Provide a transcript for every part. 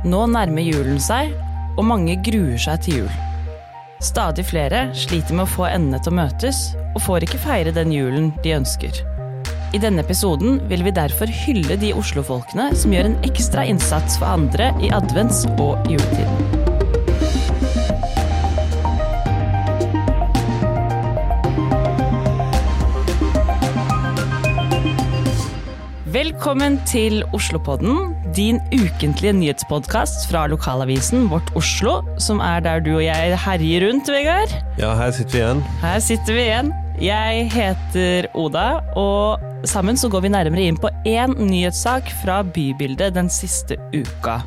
Nå nærmer julen seg, og mange gruer seg til jul. Stadig flere sliter med å få endene til å møtes, og får ikke feire den julen de ønsker. I denne episoden vil vi derfor hylle de oslofolkene som gjør en ekstra innsats for andre i advents- og juletiden. Velkommen til Oslopodden, din ukentlige nyhetspodkast fra lokalavisen Vårt Oslo, som er der du og jeg herjer rundt, Vegard. Ja, her sitter vi igjen. Her sitter vi igjen. Jeg heter Oda, og sammen så går vi nærmere inn på én nyhetssak fra bybildet den siste uka.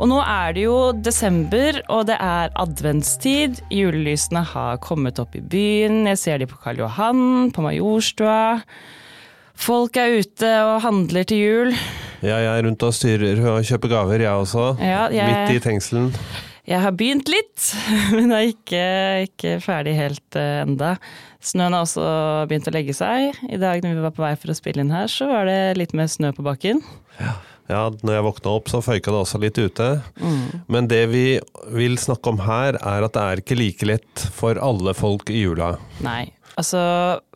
Og nå er det jo desember, og det er adventstid. Julelysene har kommet opp i byen. Jeg ser de på Karl Johan, på Majorstua. Folk er ute og handler til jul. Ja, jeg er rundt og styrer og kjøper gaver, jeg også. Ja, jeg- Midt i tengselen. Jeg har begynt litt, men er ikke, ikke ferdig helt uh, enda. Snøen har også begynt å legge seg. I dag når vi var på vei for å spille inn her, så var det litt mer snø på bakken. Ja, når jeg våkna opp, så føyka det også litt ute. Men det vi vil snakke om her, er at det er ikke like lett for alle folk i jula. Nei. Altså,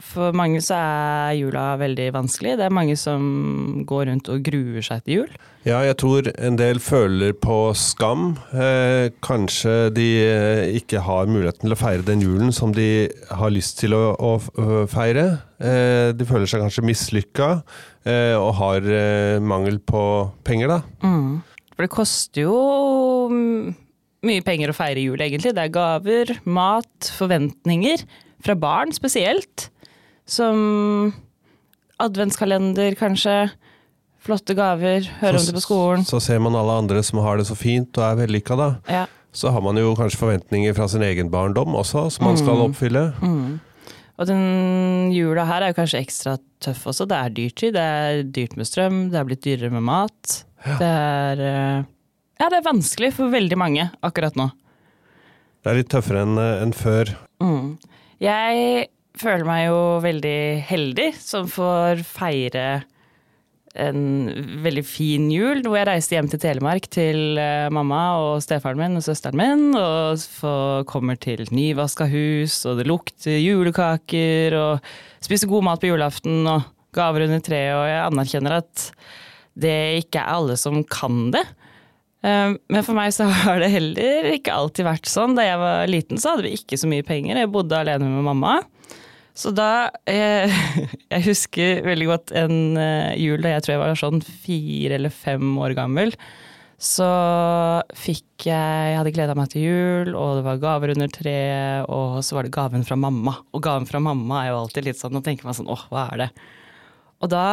for mange så er jula veldig vanskelig. Det er mange som går rundt og gruer seg til jul. Ja, jeg tror en del føler på skam. Eh, kanskje de eh, ikke har muligheten til å feire den julen som de har lyst til å, å, feire. Eh, de føler seg kanskje mislykka eh, og har eh, mangel på penger, da. For det koster jo mm, mye penger å feire jul, egentlig. Det er gaver, mat, forventninger. Fra barn spesielt. Som adventskalender, kanskje. Flotte gaver. Hører om det på skolen. Så ser man alle andre som har det så fint og er vellykka, da. Ja. Så har man jo kanskje forventninger fra sin egen barndom også, som man skal oppfylle. Og den jula her er jo kanskje ekstra tøff også. Det er dyrtid. Det er dyrt med strøm, det er blitt dyrere med mat. Det er eh, Ja, det er vanskelig for veldig mange akkurat nå. Det er litt tøffere enn en før. Jeg føler meg jo veldig heldig som får feire en veldig fin jul, hvor jeg reiste hjem til Telemark til eh, mamma og stefaren min og søsteren min, og kommer til nyvaska hus, og det lukter julekaker, og spiser god mat på julaften, og gaver under treet, og jeg anerkjenner at det ikke er alle som kan det. Eh, Men for meg så har det heller ikke alltid vært sånn. Da jeg var liten så hadde vi ikke så mye penger. Jeg bodde alene med mamma. Så da jeg, Jeg husker veldig godt en eh, jul da jeg tror jeg var sånn fire eller fem år gammel. Så fikk jeg Jeg hadde gleda meg til jul, og det var gaver under treet, og så var det gaven fra mamma. Og gaven fra mamma er jo alltid litt sånn, nå tenker man sånn åh, hva er det? Og da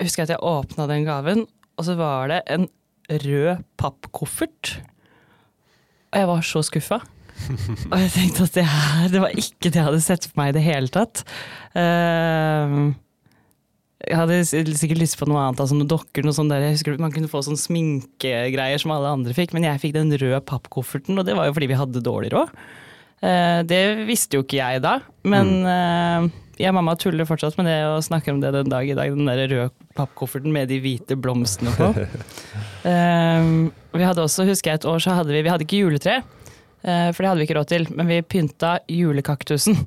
husker jeg at jeg åpna den gaven, og så var det en rød pappkoffert. Og jeg var så skuffa. Og jeg tenkte at det her, det var ikke det jeg hadde sett for meg i det hele tatt. Uh, jeg hadde sikkert lyst på noe annet, altså noen dokker, noe sånt der. Jeg husker Man kunne få sånn sminkegreier som alle andre fikk, men jeg fikk den røde pappkofferten, og det var jo fordi vi hadde dårlig råd. Uh, det visste jo ikke jeg da, men eh, jeg og mamma tuller fortsatt med det og snakker om det den dag i dag. Den der røde pappkofferten med de hvite blomstene på. um, vi hadde også, husker jeg et år, så hadde vi, vi hadde ikke juletre, Uh, for det hadde vi ikke råd til, men vi pynta julekaktusen.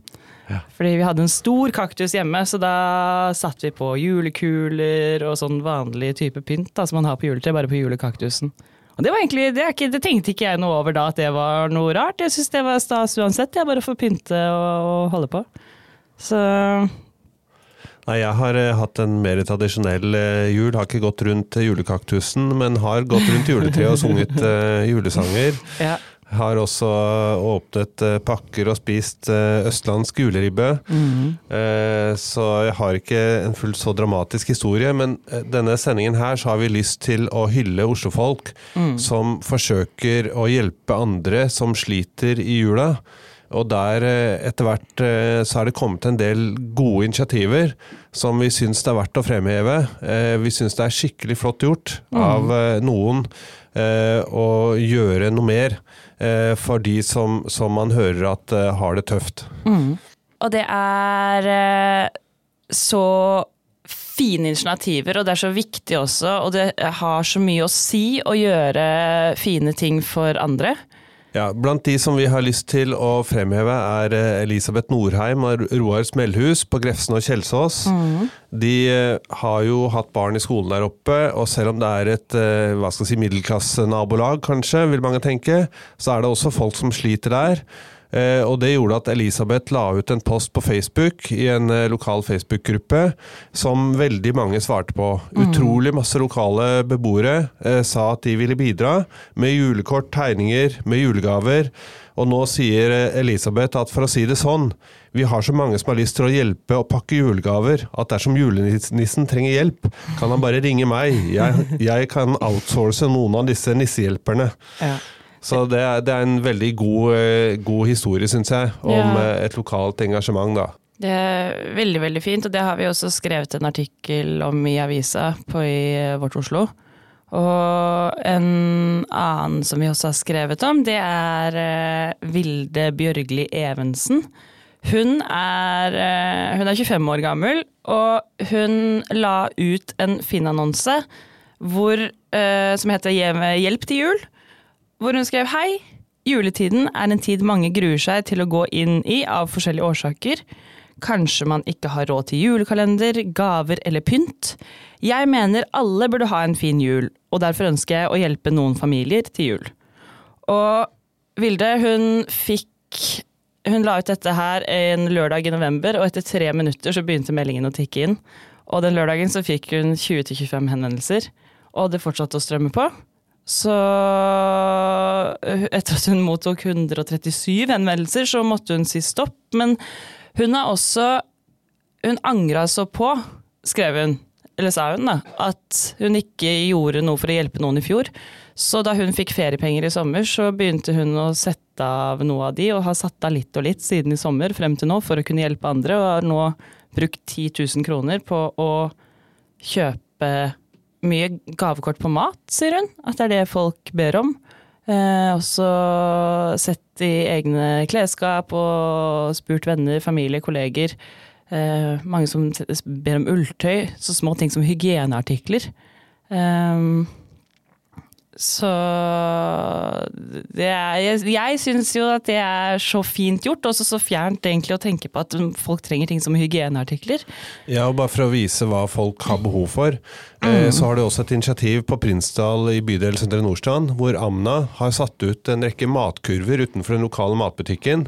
Ja. Fordi vi hadde en stor kaktus hjemme, så da satt vi på julekuler og sånn vanlig type pynt da, som man har på juletre, bare på julekaktusen. Og det var egentlig, det, er ikke, det tenkte ikke jeg noe over da, at det var noe rart. Jeg syns det var stas uansett, jeg bare får pynte og, og holde på. Så Nei, jeg har eh, hatt en mer tradisjonell eh, jul. Har ikke gått rundt julekaktusen, men har gått rundt juletreet og sunget eh, julesanger. ja. Har også åpnet pakker og spist østlandsk juleribbe. Eh, Så jeg har ikke en fullt så dramatisk historie, men denne sendingen her så har vi lyst til å hylle oslofolk som forsøker å hjelpe andre som sliter i jula. Og der eh, etter hvert eh, så er det kommet en del gode initiativer som vi syns det er verdt å fremheve. Eh, Vi syns det er skikkelig flott gjort av eh, noen å gjøre noe mer for de som, som man hører at har det tøft. Og det er så fine initiativer, og det er så viktig også. Og det har så mye å si å gjøre fine ting for andre. Ja, Blant de som vi har lyst til å fremheve, er eh, Elisabeth Norheim og Roar Smellhus på Grefsen og Kjelsås. Mm. De eh, har jo hatt barn i skolen der oppe, og selv om det er et eh, hva skal si, middelklassenabolag, kanskje, vil mange tenke, så er det også folk som sliter der. Eh, og det gjorde at Elisabeth la ut en post på Facebook i en eh, lokal Facebook-gruppe som veldig mange svarte på. Mm. Utrolig masse lokale beboere eh, sa at de ville bidra med julekort, tegninger, med julegaver. Og nå sier Elisabeth at for å si det sånn, vi har så mange som har lyst til å hjelpe og pakke julegaver, at dersom julenissen trenger hjelp, kan han bare ringe meg. Jeg, jeg kan outsource noen av disse nissehjelperne. Ja. Så det er, det er, en veldig god, eh, god historie, syns jeg, om ja. Eh, et lokalt engasjement, da. Det er veldig, veldig fint, og det har vi også skrevet en artikkel om i avisa på i eh, Vårt Oslo. Og en annen som vi også har skrevet om, det er Vilde Bjørgli Evensen. Hun er, hun er 25 år gammel, og hun la ut en Finn-annonse som heter 'Hjelp til jul' hvor hun skrev hei. Juletiden er en tid mange gruer seg til å gå inn i av forskjellige årsaker. Kanskje man ikke har råd til julekalender, gaver eller pynt. Jeg mener alle burde ha en fin jul, og derfor ønsker jeg å hjelpe noen familier til jul. Og Vilde, hun fikk Hun la ut dette her en lørdag i november, og etter tre minutter så begynte meldingen å tikke inn. Og den lørdagen så fikk hun 20-25 henvendelser, og det fortsatte å strømme på. Så etter at hun mottok 137 henvendelser, så måtte hun si stopp. Men hun har også Hun angra så på, skrev hun, eller sa hun, da, at hun ikke gjorde noe for å hjelpe noen i fjor. Så da hun fikk feriepenger i sommer, så begynte hun å sette av noe av de, og har satt av litt og litt siden i sommer frem til nå for å kunne hjelpe andre, og har nå brukt 10 000 kroner på å kjøpe mye gavekort på mat, sier hun. At det er det folk ber om. Eh, også sett i egne klesskap og spurt venner, familie, kolleger. Eh, mange som ber om ulltøy. Så små ting som hygieneartikler. Eh, så er, jeg, jeg syns jo at det er så fint gjort, og så fjernt egentlig å tenke på at folk trenger ting som hygieneartikler. Ja, og bare for å vise hva folk har behov for, mm. så har det også et initiativ på Prinsdal i bydel Søndre Nordstrand, hvor Amna har satt ut en rekke matkurver utenfor den lokale matbutikken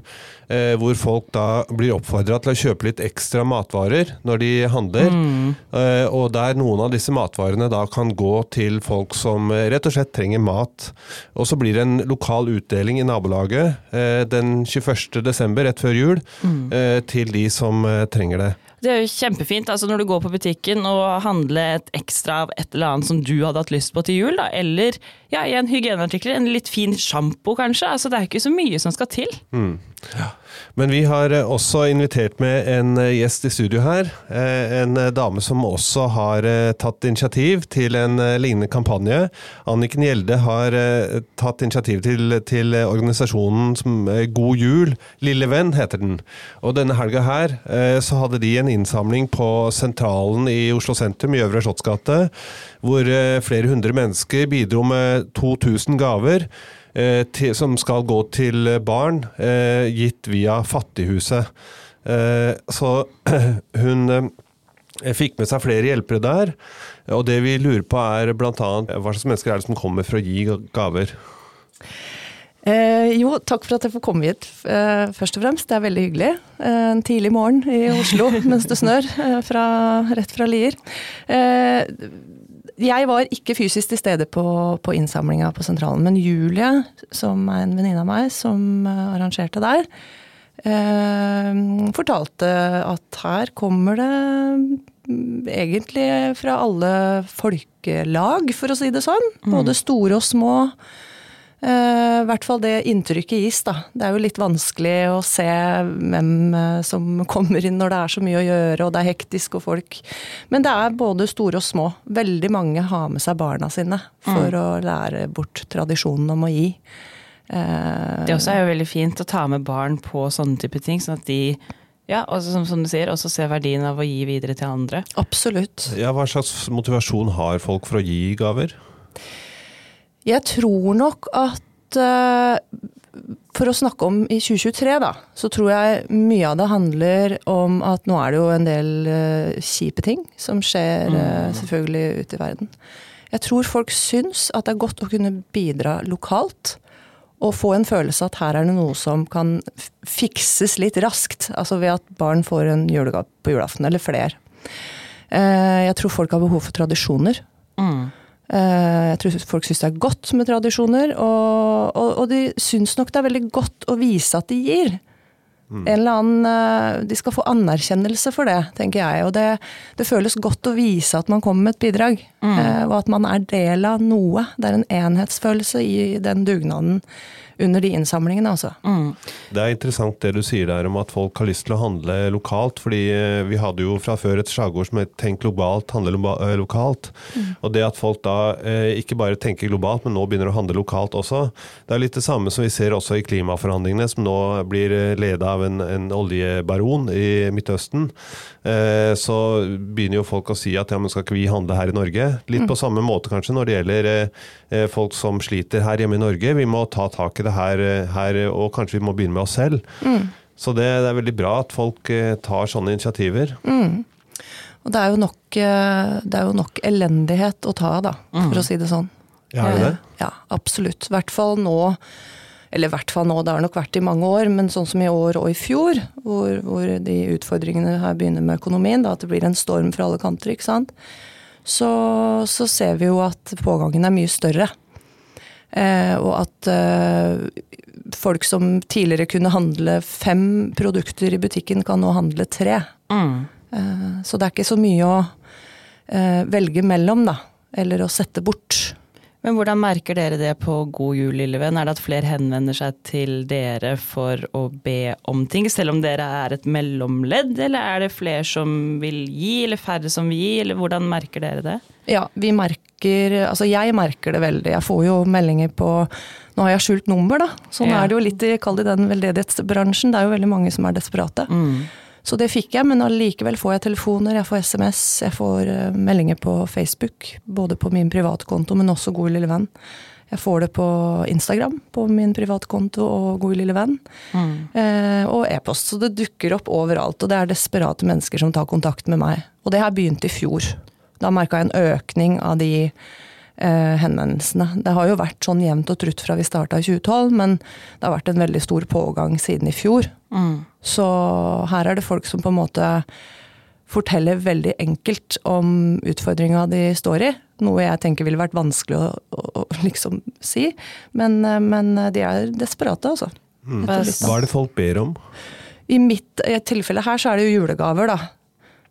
eh, hvor folk da blir oppfordra til å kjøpe litt ekstra matvarer når de handler. Mm. Eh, og der noen av disse matvarene da kan gå til folk som eh, rett og slett trenger mat. Og så blir det en lokal utdeling i nabolaget eh, den 21.12., rett før jul, mm. Eh, til de som eh, trenger det. Det er jo kjempefint. altså Når du går på butikken og handler et ekstra av et eller annet som du hadde hatt lyst på til jul, da, eller ja, i en hygieneartikkel, en litt fin sjampo kanskje. altså Det er ikke så mye som skal til. Mm. Ja. Men vi har eh, også invitert med en eh, gjest i studio her. Eh, en dame som også har tatt initiativ til en lignende kampanje. Anniken Gjelde har tatt initiativ til, til organisasjonen som God jul, lille venn heter den. Og denne helga her så hadde de en innsamling på Sentralen i Oslo sentrum, i Øvre Slottsgate, hvor flere hundre mennesker bidro med 2000 gaver. Eh, til, som skal gå til barn, eh, gitt via Fattighuset. Eh, så hun fikk med seg flere hjelpere der. Og det vi lurer på er bl.a. hva slags mennesker er det som kommer for å gi gaver? Eh, jo, takk for at jeg får komme hit, eh, først og fremst. Det er veldig hyggelig. Eh, en tidlig morgen i Oslo mens det snør, fra, rett fra Lier. Jeg var ikke fysisk til stede på, på innsamlinga på sentralen, men Julie, som er en venninne av meg, som uh, arrangerte der, fortalte at her kommer det mm, egentlig fra alle folkelag, for å si det sånn. Mm. Både store og små. Uh, I hvert fall det inntrykket gis, da. Det er jo litt vanskelig å se hvem uh, som kommer inn når det er så mye å gjøre og det er hektisk og folk Men det er både store og små. Veldig mange har med seg barna sine for mm. å lære bort tradisjonen om å gi. Uh, det også er jo veldig fint å ta med barn på sånne type ting, sånn at de Ja, også som, som du sier, også se verdien av å gi videre til andre. Absolutt. Ja, Hva slags motivasjon har folk for å gi gaver? Jeg tror nok at uh, for å snakke om i 2023, da, så tror jeg mye av det handler om at nå er det jo en del uh, kjipe ting som skjer uh, selvfølgelig ute i verden. Jeg tror folk syns at det er godt å kunne bidra lokalt. Og få en følelse at her er det noe som kan fikses litt raskt. Altså ved at barn får en julegave på julaften, eller flere. Jeg tror folk har behov for tradisjoner. Mm. Jeg tror folk syns det er godt med tradisjoner, og, og, og de syns nok det er veldig godt å vise at de gir. Mm. En eller annen, De skal få anerkjennelse for det, tenker jeg. Og det, det føles godt å vise at man kommer med et bidrag. Mm. Og at man er del av noe. Det er en enhetsfølelse i den dugnaden under de innsamlingene, altså. Mm. Det er interessant det du sier der om at folk har lyst til å handle lokalt. fordi eh, vi hadde jo fra før et slagord som het 'tenk globalt, handle eh, lokalt'. Mm. Og det at folk da eh, ikke bare tenker globalt, men nå begynner å handle lokalt også. Det er litt det samme som vi ser også i klimaforhandlingene, som nå blir leda av en, en, oljebaron i Midtøsten. Eh, så begynner jo folk å si at ja, men skal ikke vi handle her i Norge? Litt mm. på samme måte kanskje når det gjelder eh, folk som sliter her hjemme i Norge. Vi må ta tak i det det her, eh, her, og kanskje vi må begynne med oss selv. Mm. Så det, det, er veldig bra at folk eh, tar sånne initiativer. Mm. Og det er, nok, eh, det er, jo nok, elendighet å ta, da, for mm. å si det sånn. Ja, er det det? Ja, absolutt. I hvert fall nå. Eller i hvert fall nå, det har nok vært i mange år, men sånn som i år og i fjor, hvor, hvor de utfordringene her begynner med økonomien, da, at det blir en storm fra alle kanter, ikke sant. Så, så ser vi jo at pågangen er mye større. Eh, og at eh, folk som tidligere kunne handle fem produkter i butikken, kan nå handle tre. Mm. Eh, så det er ikke så mye å velge mellom, da. Eller å sette bort. Men hvordan merker dere det på God jul, lille venn? Er det at flere henvender seg til dere for å be om ting, selv om dere er et mellomledd? Eller er det flere som vil gi, eller færre som vil gi, eller hvordan merker dere det? Ja, vi merker Altså jeg merker det veldig. Jeg får jo meldinger på Nå har jeg skjult nummer, da. Sånn ja. er det jo litt i, kall det den veldedighetsbransjen. Det er jo veldig mange som er desperate. Mm. Så det fikk jeg, men allikevel får jeg telefoner, jeg får SMS, jeg får uh, meldinger på Facebook. Både på min privatkonto, men også God lille venn. Jeg får det på Instagram, på min privatkonto og God lille venn. Mm. Eh, og e-post. Så det dukker opp overalt. Og det er desperate mennesker som tar kontakt med meg. Og det har begynt i fjor. Da merka jeg en økning av de eh, henvendelsene. Det har jo vært sånn jevnt og trutt fra vi starta i 2012, men det har vært en veldig stor pågang siden i fjor. Mm. Så her er det folk som på en måte forteller veldig enkelt om utfordringa de står i. Noe jeg tenker ville vært vanskelig å, å, å liksom si. Men, eh, men, de er desperate, altså. Mm. Hva er det folk ber om? I mitt tilfelle her så er det jo julegaver, da.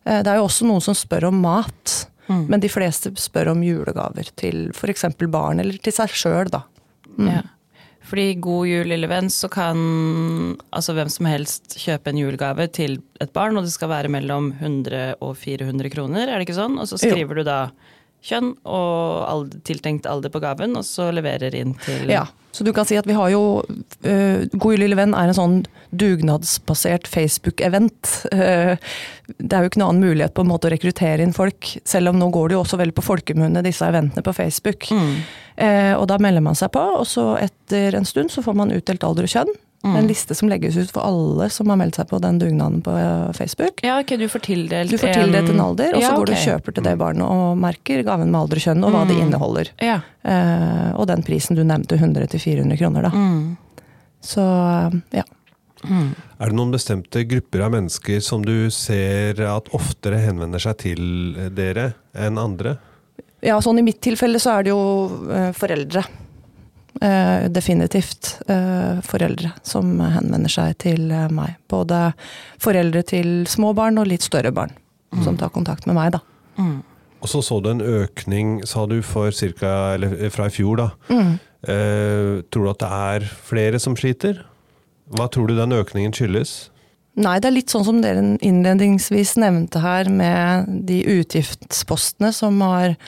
Eh, det er jo også noen som spør om mat. Mm. Men de fleste spør om julegaver til f.eks. barn, eller til seg sjøl, da. Mm. Ja. Fordi god jul, lille venn, så kan altså hvem som helst kjøpe en julegave til et barn, og det skal være mellom 100 og 400 kroner, er det ikke sånn? Og så skriver jo. du da kjønn og alder, tiltenkt alder på gaven, og så leverer inn til Ja, så du kan si at vi har jo uh, God jul, lille venn er en sånn dugnadsbasert Facebook-event. Uh, det er jo ikke noen annen mulighet på en måte å rekruttere inn folk, selv om nå går det jo også veldig på folkemunne, disse eventene på Facebook. Mm. Uh, og da melder man seg på, og så etter en stund så får man utdelt alder og kjønn. Mm. En liste som legges ut for alle som har meldt seg på den dugnaden på eh, Facebook. Ja, ok, Du får tildelt Du får tildelt en alder, og så ja, går okay. du og kjøper til det barnet og merker gaven med alder og kjønn, og hva mm. det inneholder. Ja. Eh, og den prisen du nevnte, 100-400 kroner, da. Mm. Så ja. Mm. Er det noen bestemte grupper av mennesker som du ser at oftere henvender seg til dere enn andre? Ja, sånn i mitt tilfelle så er det jo eh, foreldre. Uh, definitivt uh, foreldre som henvender seg til uh, meg. Både foreldre til små barn og litt større barn mm. som tar kontakt med meg, da. Mm. Og så så du en økning, sa du, for cirka, eller fra i fjor, da. Mm. tror du at det er flere som sliter? Hva tror du den økningen skyldes? Nei, det er litt sånn som dere innledningsvis nevnte her, med de utgiftspostene som har eh,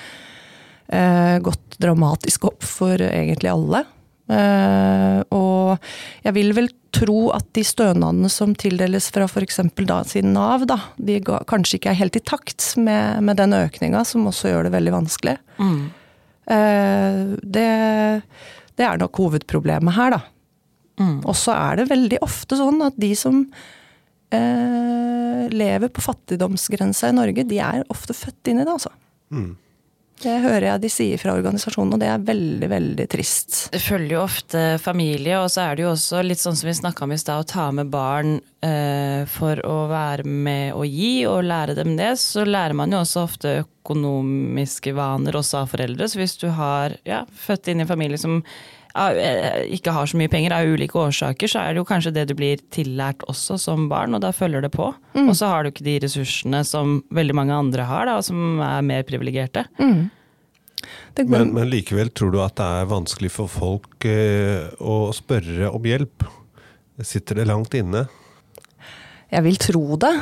gått dramatisk opp for egentlig alle. Eh, og jeg vil vel tro at de stønadene som tildeles fra f.eks. da siden Nav, da, de ga, kanskje ikke er helt i takt med, med den økninga, som også gjør det veldig vanskelig. Mm. Eh, det, det er nok hovedproblemet her, da. Mm. Og så er det veldig ofte sånn at de som eh, lever på fattigdomsgrensa i Norge, de er ofte født inn i det, altså. Mm. Det hører jeg de sier fra organisasjonen, og det er veldig, veldig trist. Det følger jo ofte familie, og så er det jo også litt sånn som vi snakka om i stad, å ta med barn eh, for å være med og gi og lære dem det. Så lærer man jo også ofte økonomiske vaner også av foreldre. Så hvis du har ja, født inn i en familie som ikke har så mye penger av ulike årsaker, så er det jo kanskje det du blir tillært også som barn, og da følger det på. Mm. Og så har du ikke de ressursene som veldig mange andre har, da, som er mer privilegerte. Mm. Men, men likevel tror du at det er vanskelig for folk eh, å spørre om hjelp? Sitter det langt inne? Jeg vil tro det.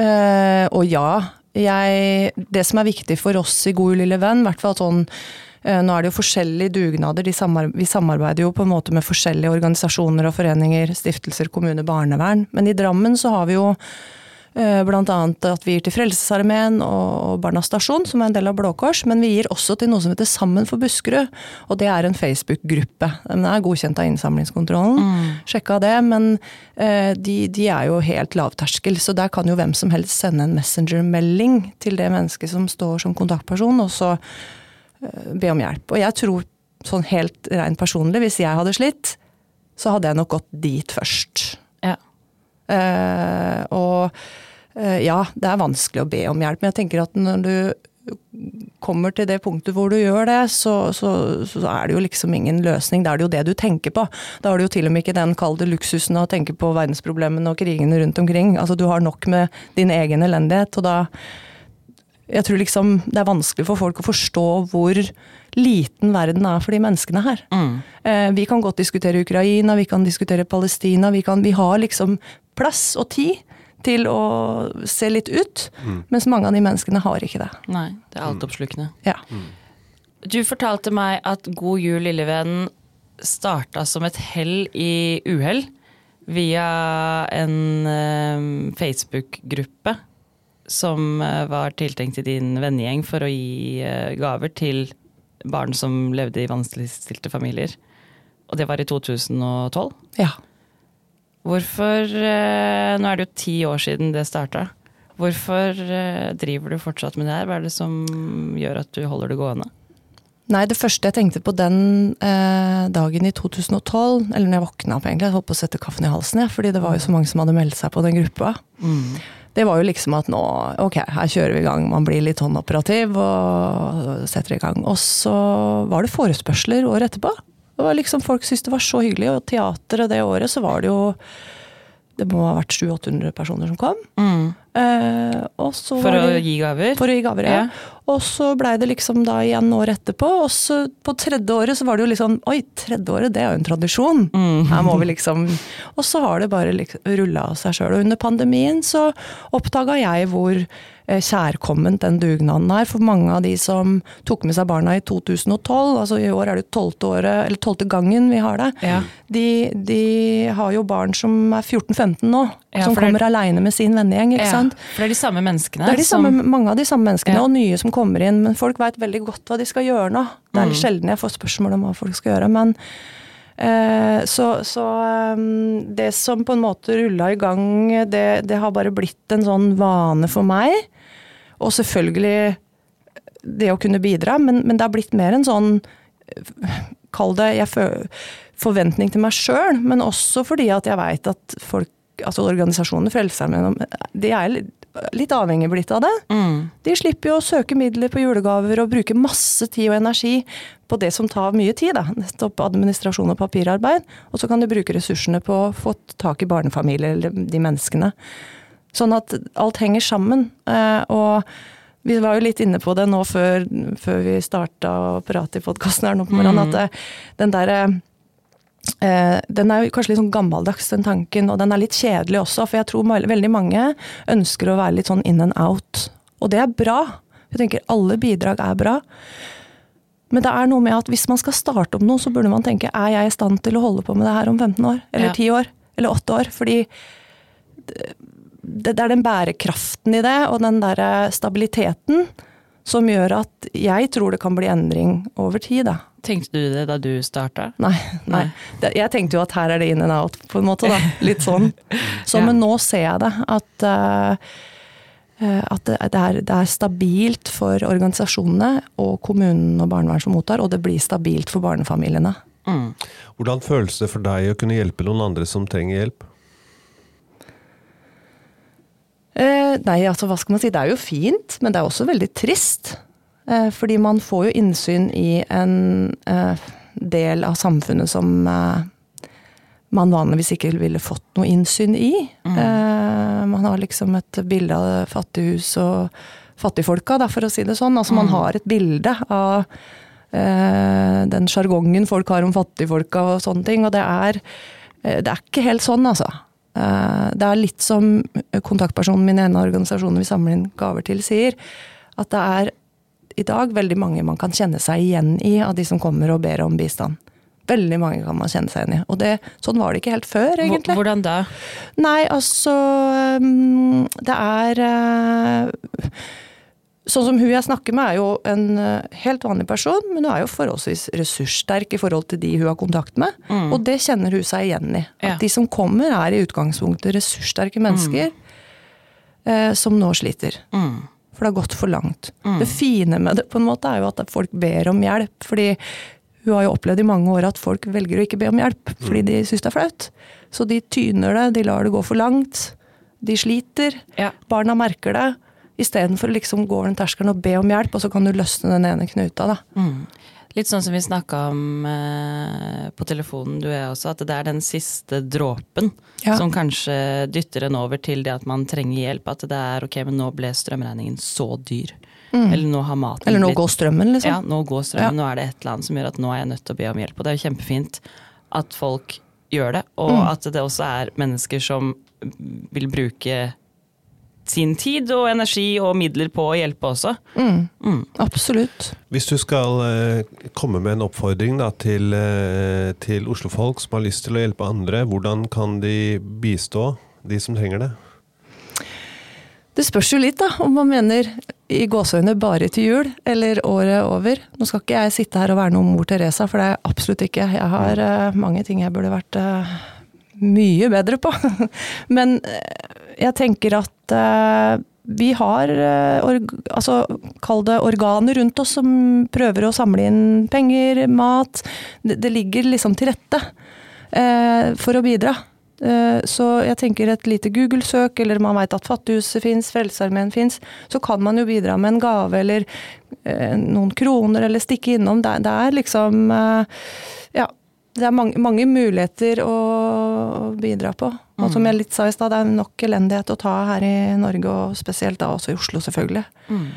Eh, og ja. Jeg, det som er viktig for oss i God lille venn, i hvert fall sånn eh, nå er det jo forskjellige dugnader. Samar vi samarbeider jo på en måte med forskjellige organisasjoner og foreninger, stiftelser, kommune, barnevern. Men i Drammen så har vi jo bl.a. blant annet at vi gir til Frelsesarmeen og Barnas Stasjon, som er en del av Blå Kors. Men vi gir også til noe som heter Sammen for Buskerud. Og det er en Facebook-gruppe. Den er godkjent av Innsamlingskontrollen. Mm. Sjekka det, men eh, de, de er jo helt lavterskel. Så der kan jo hvem som helst sende en messenger-melding til det mennesket som står som kontaktperson, og så eh, be om hjelp. Og jeg tror sånn helt rent personlig, hvis jeg hadde slitt, så hadde jeg nok gått dit først. Ja. Uh, og uh, ja, det er vanskelig å be om hjelp, men jeg tenker at når du kommer til det punktet hvor du gjør det, så, så, så er det jo liksom ingen løsning. Da er det jo det du tenker på. Da har du jo til og med ikke den kalde luksusen å tenke på verdensproblemene og krigene rundt omkring. Altså du har nok med din egen elendighet, og da Jeg tror liksom det er vanskelig for folk å forstå hvor liten verden er for de menneskene her. Mm. Eh, vi kan godt diskutere Ukraina, vi kan diskutere Palestina. Vi, kan, vi har liksom plass og tid til å se litt ut, mens mange av de menneskene har ikke det. Nei, det er altoppslukende. Ja. Du fortalte meg at God jul, lille venn starta som et hell i uhell via en eh, Facebook-gruppe som eh, var tiltenkt i din vennegjeng for å gi eh, gaver til barn som levde i vanskeligstilte familier. Og det var i 2012. ja. Hvorfor eh, Nå er det jo ti år siden det starta. Hvorfor driver du fortsatt med det her? Hva er det som gjør at du holder det gående? Nei, det første jeg tenkte på den eh, dagen i 2012, eller når jeg våkna opp egentlig, jeg holdt på å sette kaffen i halsen, jeg, fordi det var jo så mange som hadde meldt seg på den gruppa. Det var jo liksom at nå, ok, her kjører vi i gang, man blir litt sånn operativ og setter i gang. Og så var det forespørsler året etterpå. Det var liksom, Folk syntes det var så hyggelig, og teateret det året så var det jo Det må ha vært 700-800 personer som kom. Så For var å det, gi gaver? for å gi gaver, ja. Ja. Og så blei det liksom da igjen år etterpå, og så på tredje året så var det jo liksom Oi, tredje året, det er jo en tradisjon. Her må vi liksom Og så har det bare liksom rulla av seg sjøl. Og under pandemien så oppdaga jeg hvor eh, kjærkomment den dugnaden er. For mange av de som tok med seg barna i 2012, altså i år er det tolvte året, eller tolvte gangen vi har det, Ja. de, de har jo barn som er 14-15 nå, Ja, som kommer er... aleine med sin vennegjeng, ikke Ja, sant. For det er de samme menneskene? Det er de som- mange av de samme menneskene, og nye som kommer inn. Men folk veit veldig godt hva de skal gjøre nå. Det er litt Mm. sjelden jeg får spørsmål om hva folk skal gjøre. Men eh, så, så eh, det som på en måte rulla i gang, det, det har bare blitt en sånn vane for meg. Og selvfølgelig det å kunne bidra, men, men det har blitt mer en sånn Kall det jeg forventning til meg sjøl, men også fordi at jeg veit at folk, altså organisasjonene Frelsesarmeen, de er litt avhengig blitt av det. Mm. De slipper jo å søke midler på julegaver og bruke masse tid og energi på det som tar mye tid, da. nettopp administrasjon og papirarbeid. Og så kan de bruke ressursene på å få tak i barnefamilier eller de menneskene. Sånn at alt henger sammen. Eh, Og vi var jo litt inne på det nå før, før vi starta å prate i podkasten her nå på morgenen, at det, den derre Eh, den er jo kanskje litt sånn gammeldags, den tanken, og den er litt kjedelig også. For jeg tror veldig mange ønsker å være litt sånn in and out. Og det er bra. Jeg tenker alle bidrag er bra. Men det er noe med at hvis man skal starte opp noe, så burde man tenke er jeg i stand til å holde på med det her om 15 år? Eller Ja. 10 år? Eller 8 år? Fordi det, det er den bærekraften i det, og den derre stabiliteten, som gjør at jeg tror det kan bli endring over tid, da. Tenkte du det da du starta? Nei. nei. Jeg tenkte jo at her er det in and out, på en måte. da, Litt sånn. Så, Ja. Men nå ser jeg det. At, eh, eh, at det, er, det er stabilt for organisasjonene og kommunen og barnevern som mottar, og det blir stabilt for barnefamiliene. Mm. Hvordan føles det for deg å kunne hjelpe noen andre som trenger hjelp? Eh, nei, altså hva skal man si. Det er jo fint, men det er også veldig trist. Eh, fordi man får jo innsyn i en eh, del av samfunnet som eh, man vanligvis ikke ville fått noe innsyn i. Eh, man har liksom et bilde av fattighus og fattigfolka, da, for å si det sånn. Altså man har et bilde av eh, den sjargongen folk har om fattigfolka og sånne ting. Og det er, det er ikke helt sånn, altså. Eh, Det er litt som kontaktpersonen min i en av organisasjonene vi samler inn gaver til, sier. At det er i dag veldig mange man kan kjenne seg igjen i av de som kommer og ber om bistand. Veldig mange kan man kjenne seg igjen i. Og det, sånn var det ikke helt før, egentlig. Hvordan da? Nei, altså mm, Det er eh, Sånn som hun jeg snakker med, er jo en eh, helt vanlig person, men hun er jo forholdsvis ressurssterk i forhold til de hun har kontakt med. Og det kjenner hun seg igjen i. At Ja. de som kommer, er i utgangspunktet ressurssterke mennesker eh, som nå sliter. Mm. For det har gått for langt. Det fine med det på en måte er jo at folk ber om hjelp. fordi hun har jo opplevd i mange år at folk velger å ikke be om hjelp fordi de syns det er flaut. Så de tyner det, de lar det gå for langt. De sliter. Ja. Barna merker det. Istedenfor å liksom gå over den terskelen og be om hjelp, og så kan du løsne den ene knuta. da. Mm. Litt sånn som vi snakka om eh, på telefonen, du er også, at det er den siste dråpen Ja. som kanskje dytter en over til det at man trenger hjelp. At det er ok, men nå ble strømregningen så dyr. Eller nå har maten Mm. Eller nå blitt går strømmen, liksom. Ja, nå går strømmen. Ja. Nå er det et eller annet som gjør at nå er jeg nødt til å be om hjelp. Og det er jo kjempefint at folk gjør det, og Mm. at det også er mennesker som vil bruke sin tid og energi og midler på å hjelpe også. Mm. Mm. Absolutt. Hvis du skal eh, komme med en oppfordring da, til, eh, til Oslofolk som har lyst til å hjelpe andre, hvordan kan de bistå de som trenger det? Det spørs jo litt, da, om man mener i gåseøyne bare til jul, eller året over. Nå skal ikke jeg sitte her og være noen mor Teresa, for det er jeg absolutt ikke. Jeg har eh, mange ting jeg burde vært eh, mye bedre på. Men eh, jeg tenker at eh, vi har eh, altså, kall det organer rundt oss som prøver å samle inn penger, mat. Det, det ligger liksom til rette eh, for å bidra. Eh, Så jeg tenker et lite Google-søk, eller man veit at Fattighuset fins, Frelsesarmeen fins, så kan man jo bidra med en gave eller eh, noen kroner, eller stikke innom. Det, det er liksom eh, Ja. Det er mange, mange muligheter å bidra på. Og som jeg litt sa i stad, det er nok elendighet å ta her i Norge, og spesielt da også i Oslo, selvfølgelig. Mm.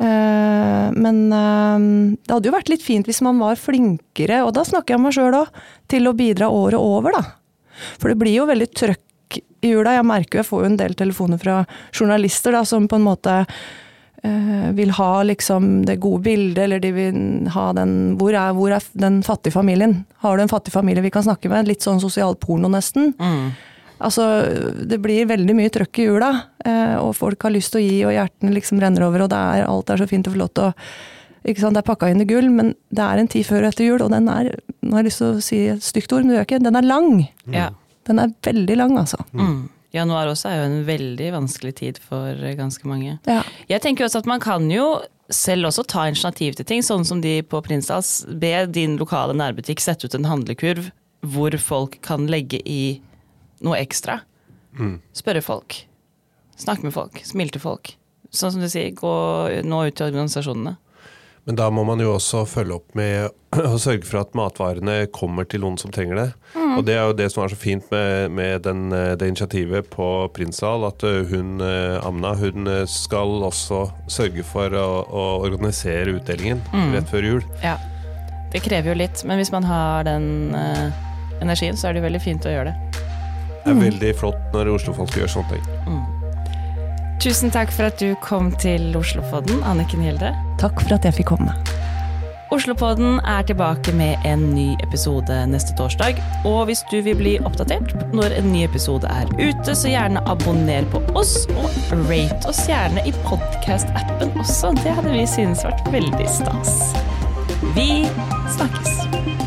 Eh, Men eh, det hadde jo vært litt fint hvis man var flinkere, og da snakker jeg om meg sjøl òg, til å bidra året over, da. For det blir jo veldig trøkk i jula. Jeg merker jo, jeg får jo en del telefoner fra journalister da, som på en måte vil ha liksom det gode bildet, eller de vil ha den hvor er, hvor er den fattige familien? Har du en fattig familie vi kan snakke med? Litt sånn sosial porno, nesten. Mm. Altså, det blir veldig mye trøkk i jula, eh, og folk har lyst til å gi, og hjertene liksom renner over, og det er, alt er så fint og flott, og ikke sant, Det er pakka inn i gull, men det er en tid før og etter jul, og den er nå har jeg lyst til å si et stygt ord, men det gjør jeg ikke, den er lang. Mm. Den er veldig lang, altså. Mm. Januar også er jo en veldig vanskelig tid for eh, ganske mange. Ja. Jeg tenker også at man kan jo selv også ta initiativ til ting, sånn som de på Prinsdals. Be din lokale nærbutikk sette ut en handlekurv hvor folk kan legge i noe ekstra. Spørre folk. Snakke med folk. Smile til folk. Sånn som du sier, gå nå ut til organisasjonene. Men da må man jo også følge opp med å sørge for at matvarene kommer til noen som trenger det. Og det er jo det som er så fint med, med den, eh, det initiativet på Prinsdal, at eh, hun eh, Amna hun skal også sørge for å, å organisere utdelingen rett før jul. Ja. Det krever jo litt, men hvis man har den uh, energien, så er det jo veldig fint å gjøre det. Det er veldig flott når oslofolk gjør sånne ting. Tusen takk for at du kom til Oslofodden, Anniken Gjelde. Takk for at jeg fikk komme. Oslopodden er tilbake med en ny episode neste torsdag. Og hvis du vil bli oppdatert når en ny episode er ute, så gjerne abonner på oss, og rate oss gjerne i podkast-appen også. Det hadde vi syntes vært veldig stas. Vi snakkes.